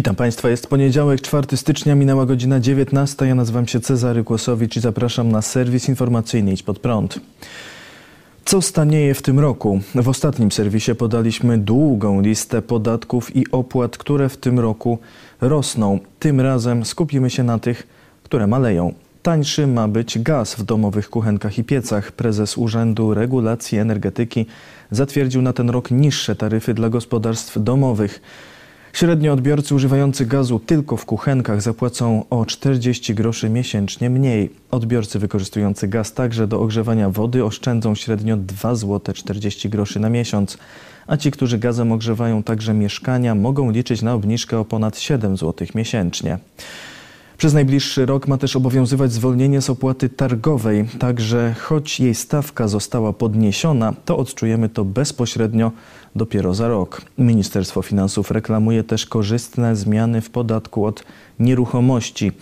Witam Państwa. Jest poniedziałek, 4 stycznia, minęła godzina 19. Ja nazywam się Cezary Kłosowicz i zapraszam na serwis informacyjny Idź Pod Prąd. Co stanieje w tym roku? W ostatnim serwisie podaliśmy długą listę podatków i opłat, które w tym roku rosną. Tym razem skupimy się na tych, które maleją. Tańszy ma być gaz w domowych kuchenkach i piecach. Prezes Urzędu Regulacji Energetyki zatwierdził na ten rok niższe taryfy dla gospodarstw domowych. Średnio odbiorcy używający gazu tylko w kuchenkach zapłacą o 40 groszy miesięcznie mniej. Odbiorcy wykorzystujący gaz także do ogrzewania wody oszczędzą średnio 2 zł 40 groszy na miesiąc, a ci, którzy gazem ogrzewają także mieszkania, mogą liczyć na obniżkę o ponad 7 zł miesięcznie. Przez najbliższy rok ma też obowiązywać zwolnienie z opłaty targowej, także choć jej stawka została podniesiona, to odczujemy to bezpośrednio dopiero za rok. Ministerstwo Finansów reklamuje też korzystne zmiany w podatku od nieruchomości.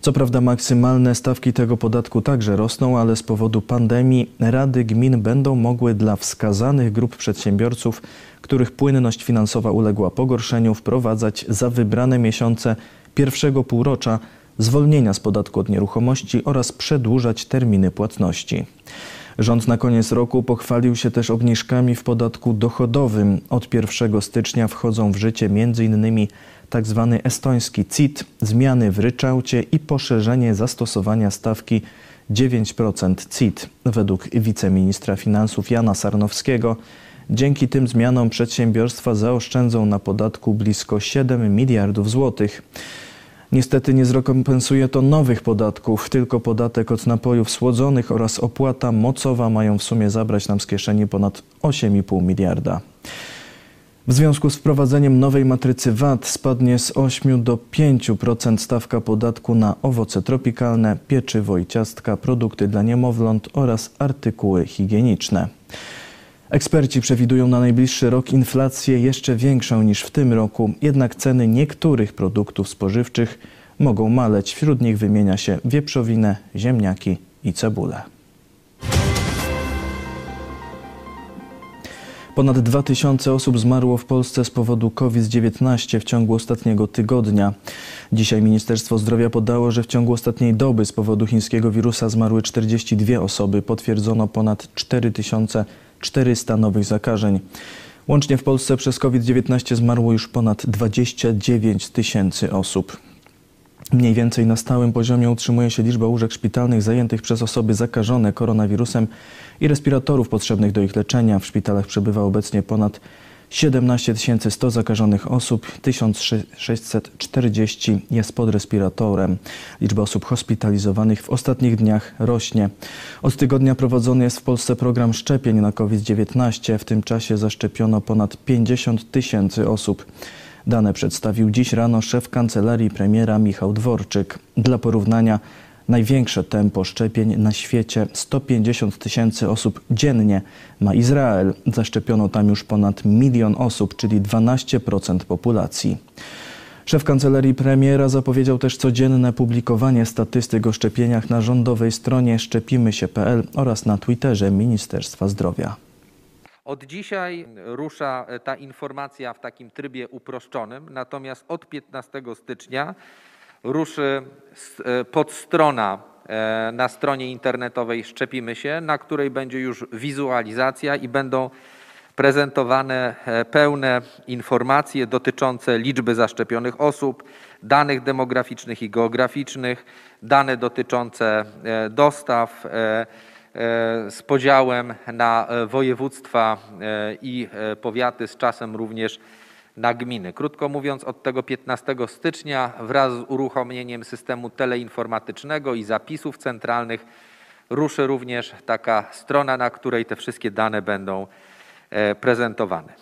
Co prawda maksymalne stawki tego podatku także rosną, ale z powodu pandemii rady gmin będą mogły dla wskazanych grup przedsiębiorców, których płynność finansowa uległa pogorszeniu, wprowadzać za wybrane miesiące pierwszego półrocza zwolnienia z podatku od nieruchomości oraz przedłużać terminy płatności. Rząd na koniec roku pochwalił się też obniżkami w podatku dochodowym. Od 1 stycznia wchodzą w życie m.in. tzw. Tak estoński CIT, zmiany w ryczałcie i poszerzenie zastosowania stawki 9% CIT. Według wiceministra finansów Jana Sarnowskiego dzięki tym zmianom przedsiębiorstwa zaoszczędzą na podatku blisko 7 miliardów złotych. Niestety nie zrekompensuje to nowych podatków, tylko podatek od napojów słodzonych oraz opłata mocowa mają w sumie zabrać nam z kieszeni ponad 8,5 miliarda. W związku z wprowadzeniem nowej matrycy VAT spadnie z 8 do 5% stawka podatku na owoce tropikalne, pieczywo i ciastka, produkty dla niemowląt oraz artykuły higieniczne. Eksperci przewidują na najbliższy rok inflację jeszcze większą niż w tym roku, jednak ceny niektórych produktów spożywczych mogą maleć. Wśród nich wymienia się wieprzowinę, ziemniaki i cebulę. Ponad 2000 osób zmarło w Polsce z powodu COVID-19 w ciągu ostatniego tygodnia. Dzisiaj Ministerstwo Zdrowia podało, że w ciągu ostatniej doby z powodu chińskiego wirusa zmarły 42 osoby. Potwierdzono ponad 4000 400 nowych zakażeń. Łącznie w Polsce przez COVID-19 zmarło już ponad 29 tysięcy osób. Mniej więcej na stałym poziomie utrzymuje się liczba łóżek szpitalnych zajętych przez osoby zakażone koronawirusem i respiratorów potrzebnych do ich leczenia. W szpitalach przebywa obecnie ponad 17 100 zakażonych osób, 1640 jest pod respiratorem. Liczba osób hospitalizowanych w ostatnich dniach rośnie. Od tygodnia prowadzony jest w Polsce program szczepień na COVID-19. W tym czasie zaszczepiono ponad 50 tysięcy osób. Dane przedstawił dziś rano szef kancelarii premiera Michał Dworczyk. Dla porównania Największe tempo szczepień na świecie 150 tysięcy osób dziennie ma Izrael. Zaszczepiono tam już ponad milion osób, czyli 12% populacji. Szef kancelarii premiera zapowiedział też codzienne publikowanie statystyk o szczepieniach na rządowej stronie szczepimy.się.pl oraz na Twitterze Ministerstwa Zdrowia. Od dzisiaj rusza ta informacja w takim trybie uproszczonym, natomiast od 15 stycznia ruszy e, podstrona e, na stronie internetowej Szczepimy się, na której będzie już wizualizacja i będą prezentowane e, pełne informacje dotyczące liczby zaszczepionych osób, danych demograficznych i geograficznych, dane dotyczące dostaw z podziałem na województwa i powiaty, z czasem również na gminy. Krótko mówiąc, od tego 15 stycznia wraz z uruchomieniem systemu teleinformatycznego i zapisów centralnych ruszy również taka strona, na której te wszystkie dane będą e, prezentowane.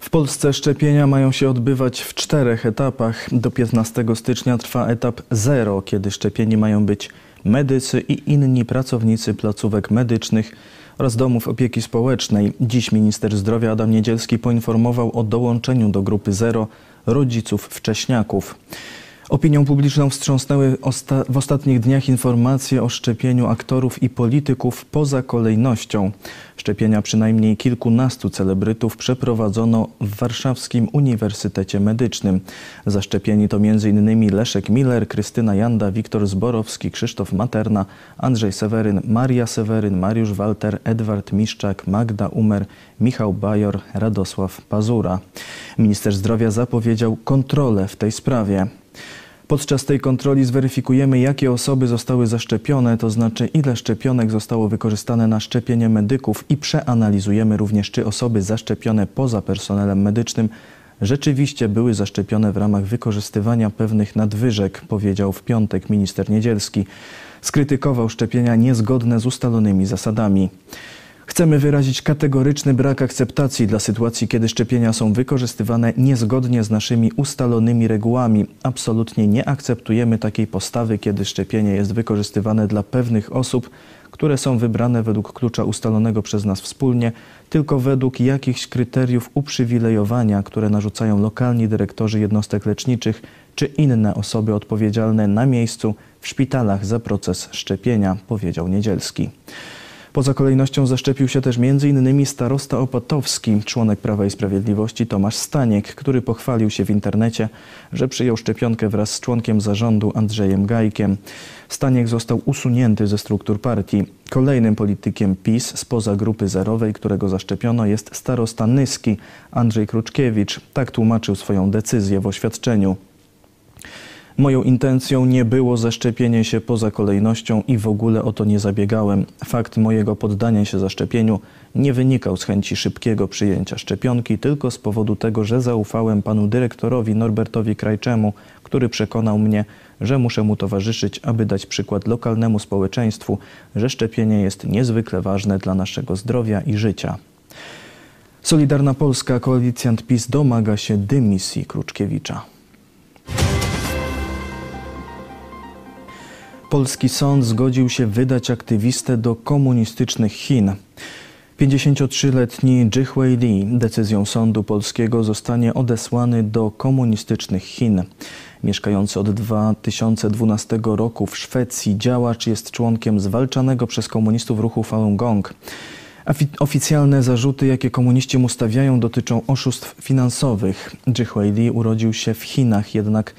W Polsce szczepienia mają się odbywać w czterech etapach. Do 15 stycznia trwa etap zero, kiedy szczepieni mają być medycy i inni pracownicy placówek medycznych oraz domów opieki społecznej. Dziś minister zdrowia Adam Niedzielski poinformował o dołączeniu do grupy zero rodziców wcześniaków. Opinią publiczną wstrząsnęły osta w ostatnich dniach informacje o szczepieniu aktorów i polityków poza kolejnością. Szczepienia przynajmniej kilkunastu celebrytów przeprowadzono w Warszawskim Uniwersytecie Medycznym. Zaszczepieni to m.in. Leszek Miller, Krystyna Janda, Wiktor Zborowski, Krzysztof Materna, Andrzej Seweryn, Maria Seweryn, Mariusz Walter, Edward Miszczak, Magda Umer, Michał Bajor, Radosław Pazura. Minister zdrowia zapowiedział kontrolę w tej sprawie. Podczas tej kontroli zweryfikujemy, jakie osoby zostały zaszczepione, to znaczy ile szczepionek zostało wykorzystane na szczepienie medyków i przeanalizujemy również, czy osoby zaszczepione poza personelem medycznym rzeczywiście były zaszczepione w ramach wykorzystywania pewnych nadwyżek, powiedział w piątek minister Niedzielski. Skrytykował szczepienia niezgodne z ustalonymi zasadami. Chcemy wyrazić kategoryczny brak akceptacji dla sytuacji, kiedy szczepienia są wykorzystywane niezgodnie z naszymi ustalonymi regułami. Absolutnie nie akceptujemy takiej postawy, kiedy szczepienie jest wykorzystywane dla pewnych osób, które są wybrane według klucza ustalonego przez nas wspólnie, tylko według jakichś kryteriów uprzywilejowania, które narzucają lokalni dyrektorzy jednostek leczniczych czy inne osoby odpowiedzialne na miejscu w szpitalach za proces szczepienia, powiedział Niedzielski. Poza kolejnością zaszczepił się też m.in. starosta opatowski, członek Prawa i Sprawiedliwości Tomasz Staniek, który pochwalił się w internecie, że przyjął szczepionkę wraz z członkiem zarządu Andrzejem Gajkiem. Staniek został usunięty ze struktur partii. Kolejnym politykiem PiS spoza grupy zerowej, którego zaszczepiono jest starosta Nyski Andrzej Kruczkiewicz. Tak tłumaczył swoją decyzję w oświadczeniu. Moją intencją nie było zaszczepienie się poza kolejnością i w ogóle o to nie zabiegałem. Fakt mojego poddania się zaszczepieniu nie wynikał z chęci szybkiego przyjęcia szczepionki, tylko z powodu tego, że zaufałem panu dyrektorowi Norbertowi Krajczemu, który przekonał mnie, że muszę mu towarzyszyć, aby dać przykład lokalnemu społeczeństwu, że szczepienie jest niezwykle ważne dla naszego zdrowia i życia. Solidarna Polska, koalicjant PiS domaga się dymisji Kruczkiewicza. Polski sąd zgodził się wydać aktywistę do komunistycznych Chin. 53-letni Jihui Li decyzją sądu polskiego zostanie odesłany do komunistycznych Chin. Mieszkający od 2012 roku w Szwecji działacz jest członkiem zwalczanego przez komunistów ruchu Falun Gong. Oficjalne zarzuty, jakie komuniści mu stawiają, dotyczą oszustw finansowych. Jihui Li urodził się w Chinach, jednak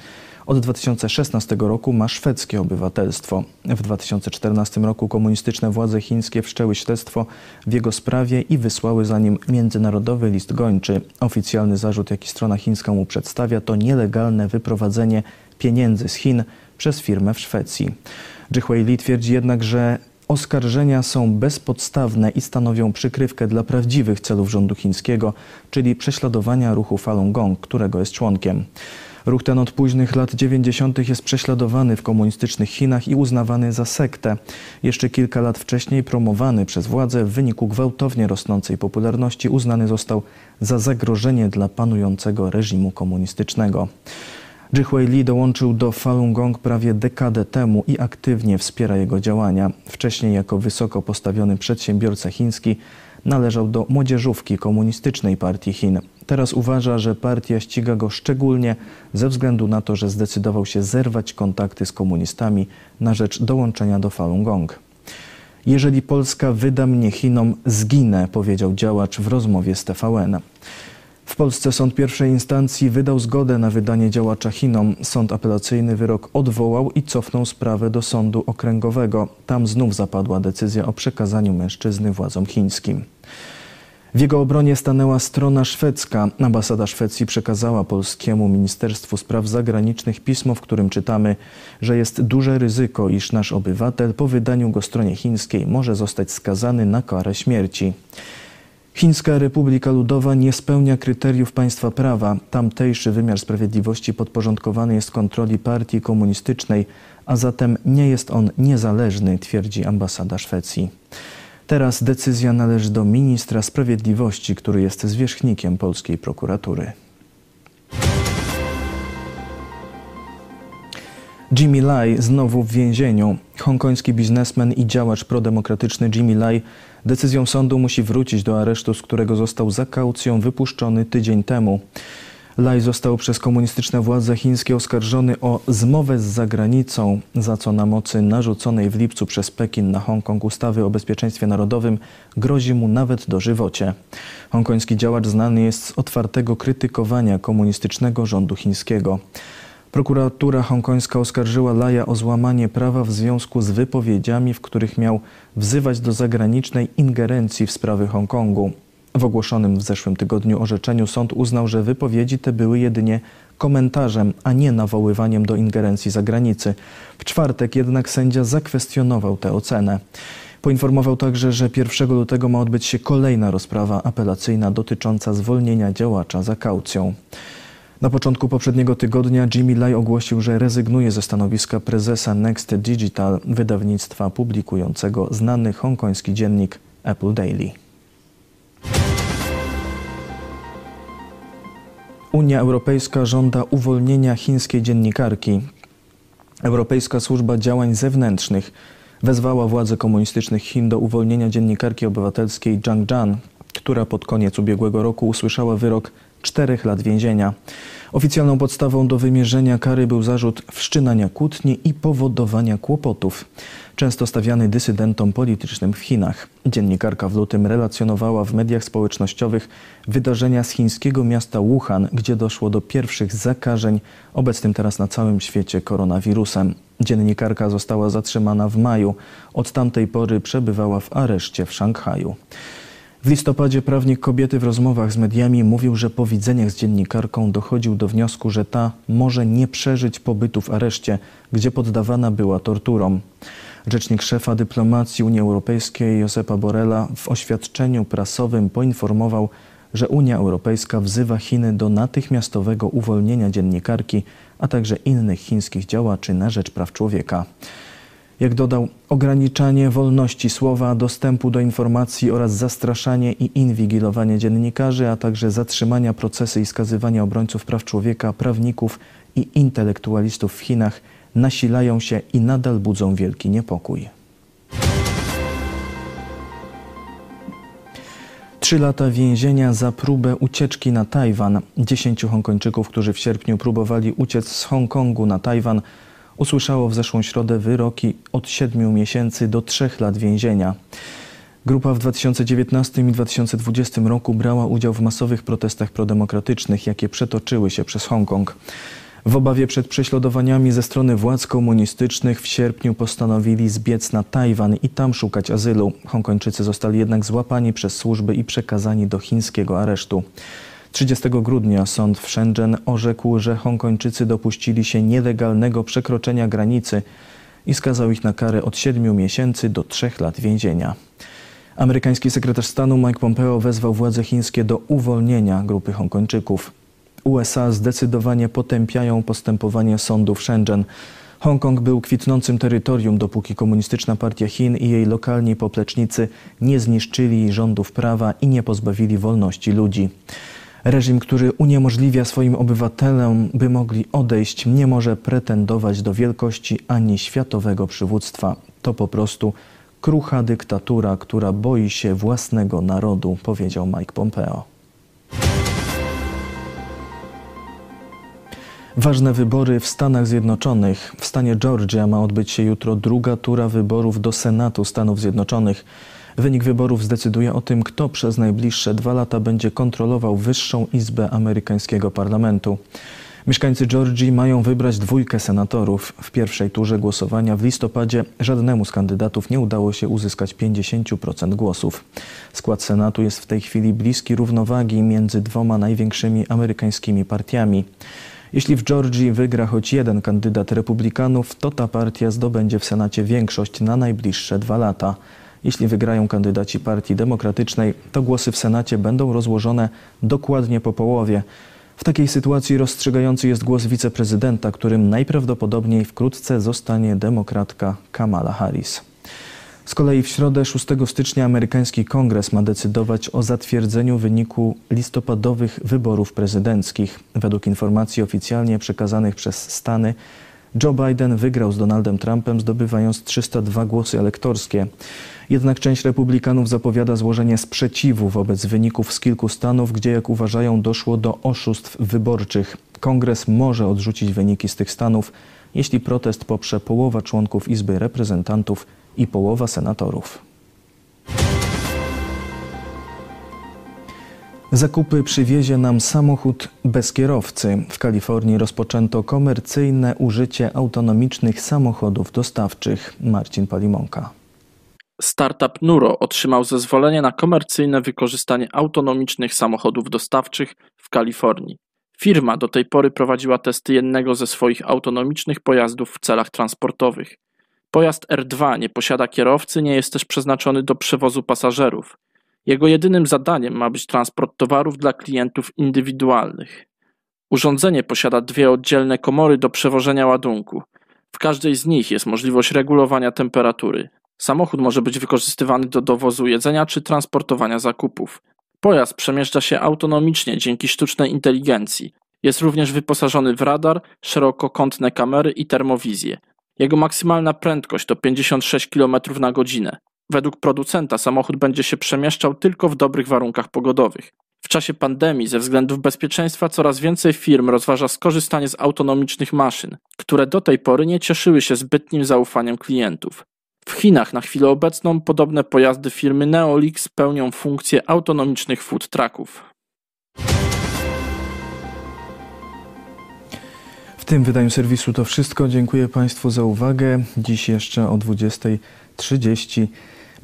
od 2016 roku ma szwedzkie obywatelstwo. W 2014 roku komunistyczne władze chińskie wszczęły śledztwo w jego sprawie i wysłały za nim międzynarodowy list gończy. Oficjalny zarzut, jaki strona chińska mu przedstawia, to nielegalne wyprowadzenie pieniędzy z Chin przez firmę w Szwecji. Jihui Li twierdzi jednak, że oskarżenia są bezpodstawne i stanowią przykrywkę dla prawdziwych celów rządu chińskiego, czyli prześladowania ruchu Falun Gong, którego jest członkiem. Ruch ten od późnych lat 90. jest prześladowany w komunistycznych Chinach i uznawany za sektę. Jeszcze kilka lat wcześniej promowany przez władze w wyniku gwałtownie rosnącej popularności uznany został za zagrożenie dla panującego reżimu komunistycznego. Jihui Li dołączył do Falun Gong prawie dekadę temu i aktywnie wspiera jego działania. Wcześniej jako wysoko postawiony przedsiębiorca chiński należał do młodzieżówki komunistycznej partii Chin. Teraz uważa, że partia ściga go szczególnie ze względu na to, że zdecydował się zerwać kontakty z komunistami na rzecz dołączenia do Falun Gong. Jeżeli Polska wyda mnie Chinom, zginę, powiedział działacz w rozmowie z TVN. W Polsce sąd pierwszej instancji wydał zgodę na wydanie działacza Chinom. Sąd apelacyjny wyrok odwołał i cofnął sprawę do sądu okręgowego. Tam znów zapadła decyzja o przekazaniu mężczyzny władzom chińskim. W jego obronie stanęła strona szwedzka. Ambasada Szwecji przekazała polskiemu Ministerstwu Spraw Zagranicznych pismo, w którym czytamy, że jest duże ryzyko, iż nasz obywatel po wydaniu go stronie chińskiej może zostać skazany na karę śmierci. Chińska Republika Ludowa nie spełnia kryteriów państwa prawa. Tamtejszy wymiar sprawiedliwości podporządkowany jest kontroli partii komunistycznej, a zatem nie jest on niezależny, twierdzi ambasada Szwecji. Teraz decyzja należy do ministra sprawiedliwości, który jest zwierzchnikiem polskiej prokuratury. Jimmy Lai znowu w więzieniu. Hongkoński biznesmen i działacz prodemokratyczny Jimmy Lai decyzją sądu musi wrócić do aresztu, z którego został za kaucją wypuszczony tydzień temu. Laj został przez komunistyczne władze chińskie oskarżony o zmowę z zagranicą, za co na mocy narzuconej w lipcu przez Pekin na Hongkong ustawy o bezpieczeństwie narodowym grozi mu nawet dożywocie. Hongkoński działacz znany jest z otwartego krytykowania komunistycznego rządu chińskiego. Prokuratura hongkońska oskarżyła Laja o złamanie prawa w związku z wypowiedziami, w których miał wzywać do zagranicznej ingerencji w sprawy Hongkongu. W ogłoszonym w zeszłym tygodniu orzeczeniu sąd uznał, że wypowiedzi te były jedynie komentarzem, a nie nawoływaniem do ingerencji zagranicy. W czwartek jednak sędzia zakwestionował tę ocenę. Poinformował także, że 1 lutego ma odbyć się kolejna rozprawa apelacyjna dotycząca zwolnienia działacza za kaucją. Na początku poprzedniego tygodnia Jimmy Lai ogłosił, że rezygnuje ze stanowiska prezesa Next Digital, wydawnictwa publikującego znany hongkoński dziennik Apple Daily. Unia Europejska żąda uwolnienia chińskiej dziennikarki. Europejska Służba Działań Zewnętrznych wezwała władze komunistycznych Chin do uwolnienia dziennikarki obywatelskiej Zhang Zhan, która pod koniec ubiegłego roku usłyszała wyrok czterech lat więzienia. Oficjalną podstawą do wymierzenia kary był zarzut wszczynania kłótni i powodowania kłopotów, często stawiany dysydentom politycznym w Chinach. Dziennikarka w lutym relacjonowała w mediach społecznościowych wydarzenia z chińskiego miasta Wuhan, gdzie doszło do pierwszych zakażeń obecnym teraz na całym świecie koronawirusem. Dziennikarka została zatrzymana w maju. Od tamtej pory przebywała w areszcie w Szanghaju. W listopadzie prawnik kobiety w rozmowach z mediami mówił, że po widzeniach z dziennikarką dochodził do wniosku, że ta może nie przeżyć pobytu w areszcie, gdzie poddawana była torturom. Rzecznik szefa dyplomacji Unii Europejskiej Josepa Borrella w oświadczeniu prasowym poinformował, że Unia Europejska wzywa Chiny do natychmiastowego uwolnienia dziennikarki, a także innych chińskich działaczy na rzecz praw człowieka. Jak dodał, ograniczanie wolności słowa, dostępu do informacji oraz zastraszanie i inwigilowanie dziennikarzy, a także zatrzymania procesy i skazywania obrońców praw człowieka, prawników i intelektualistów w Chinach nasilają się i nadal budzą wielki niepokój. Trzy lata więzienia za próbę ucieczki na Tajwan. Dziesięciu Hongkończyków, którzy w sierpniu próbowali uciec z Hongkongu na Tajwan, usłyszało w zeszłą środę wyroki od 7 miesięcy do 3 lat więzienia. Grupa w 2019 i 2020 roku brała udział w masowych protestach prodemokratycznych, jakie przetoczyły się przez Hongkong. W obawie przed prześladowaniami ze strony władz komunistycznych w sierpniu postanowili zbiec na Tajwan i tam szukać azylu. Hongkończycy zostali jednak złapani przez służby i przekazani do chińskiego aresztu. 30 grudnia sąd w Shenzhen orzekł, że Hongkończycy dopuścili się nielegalnego przekroczenia granicy i skazał ich na karę od 7 miesięcy do 3 lat więzienia. Amerykański sekretarz stanu Mike Pompeo wezwał władze chińskie do uwolnienia grupy Hongkończyków. USA zdecydowanie potępiają postępowanie sądu w Shenzhen. Hongkong był kwitnącym terytorium, dopóki komunistyczna partia Chin i jej lokalni poplecznicy nie zniszczyli rządów prawa i nie pozbawili wolności ludzi. Reżim, który uniemożliwia swoim obywatelom, by mogli odejść, nie może pretendować do wielkości ani światowego przywództwa. To po prostu krucha dyktatura, która boi się własnego narodu, powiedział Mike Pompeo. Ważne wybory w Stanach Zjednoczonych. W stanie Georgia ma odbyć się jutro druga tura wyborów do Senatu Stanów Zjednoczonych. Wynik wyborów zdecyduje o tym, kto przez najbliższe dwa lata będzie kontrolował wyższą izbę amerykańskiego parlamentu. Mieszkańcy Georgii mają wybrać dwójkę senatorów. W pierwszej turze głosowania w listopadzie żadnemu z kandydatów nie udało się uzyskać 50% głosów. Skład Senatu jest w tej chwili bliski równowagi między dwoma największymi amerykańskimi partiami. Jeśli w Georgii wygra choć jeden kandydat republikanów, to ta partia zdobędzie w Senacie większość na najbliższe dwa lata. Jeśli wygrają kandydaci Partii Demokratycznej, to głosy w Senacie będą rozłożone dokładnie po połowie. W takiej sytuacji rozstrzygający jest głos wiceprezydenta, którym najprawdopodobniej wkrótce zostanie demokratka Kamala Harris. Z kolei w środę 6 stycznia amerykański kongres ma decydować o zatwierdzeniu wyniku listopadowych wyborów prezydenckich. Według informacji oficjalnie przekazanych przez Stany Joe Biden wygrał z Donaldem Trumpem, zdobywając 302 głosy elektorskie. Jednak część republikanów zapowiada złożenie sprzeciwu wobec wyników z kilku stanów, gdzie, jak uważają, doszło do oszustw wyborczych. Kongres może odrzucić wyniki z tych stanów, jeśli protest poprze połowa członków Izby Reprezentantów i połowa senatorów. Zakupy przywiezie nam samochód bez kierowcy. W Kalifornii rozpoczęto komercyjne użycie autonomicznych samochodów dostawczych. Marcin Palimonka. Startup Nuro otrzymał zezwolenie na komercyjne wykorzystanie autonomicznych samochodów dostawczych w Kalifornii. Firma do tej pory prowadziła testy jednego ze swoich autonomicznych pojazdów w celach transportowych. Pojazd R2 nie posiada kierowcy, nie jest też przeznaczony do przewozu pasażerów. Jego jedynym zadaniem ma być transport towarów dla klientów indywidualnych. Urządzenie posiada dwie oddzielne komory do przewożenia ładunku. W każdej z nich jest możliwość regulowania temperatury. Samochód może być wykorzystywany do dowozu jedzenia czy transportowania zakupów. Pojazd przemieszcza się autonomicznie dzięki sztucznej inteligencji. Jest również wyposażony w radar, szerokokątne kamery i termowizję. Jego maksymalna prędkość to 56 km na godzinę. Według producenta samochód będzie się przemieszczał tylko w dobrych warunkach pogodowych. W czasie pandemii ze względów bezpieczeństwa coraz więcej firm rozważa skorzystanie z autonomicznych maszyn, które do tej pory nie cieszyły się zbytnim zaufaniem klientów. W Chinach na chwilę obecną podobne pojazdy firmy Neolix pełnią funkcję autonomicznych food trucków. W tym wydaniu serwisu to wszystko. Dziękuję Państwu za uwagę. Dziś jeszcze o 20.30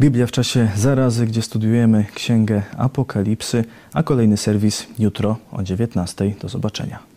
Biblia w czasie zarazy, gdzie studiujemy Księgę Apokalipsy, a kolejny serwis jutro o 19.00. Do zobaczenia.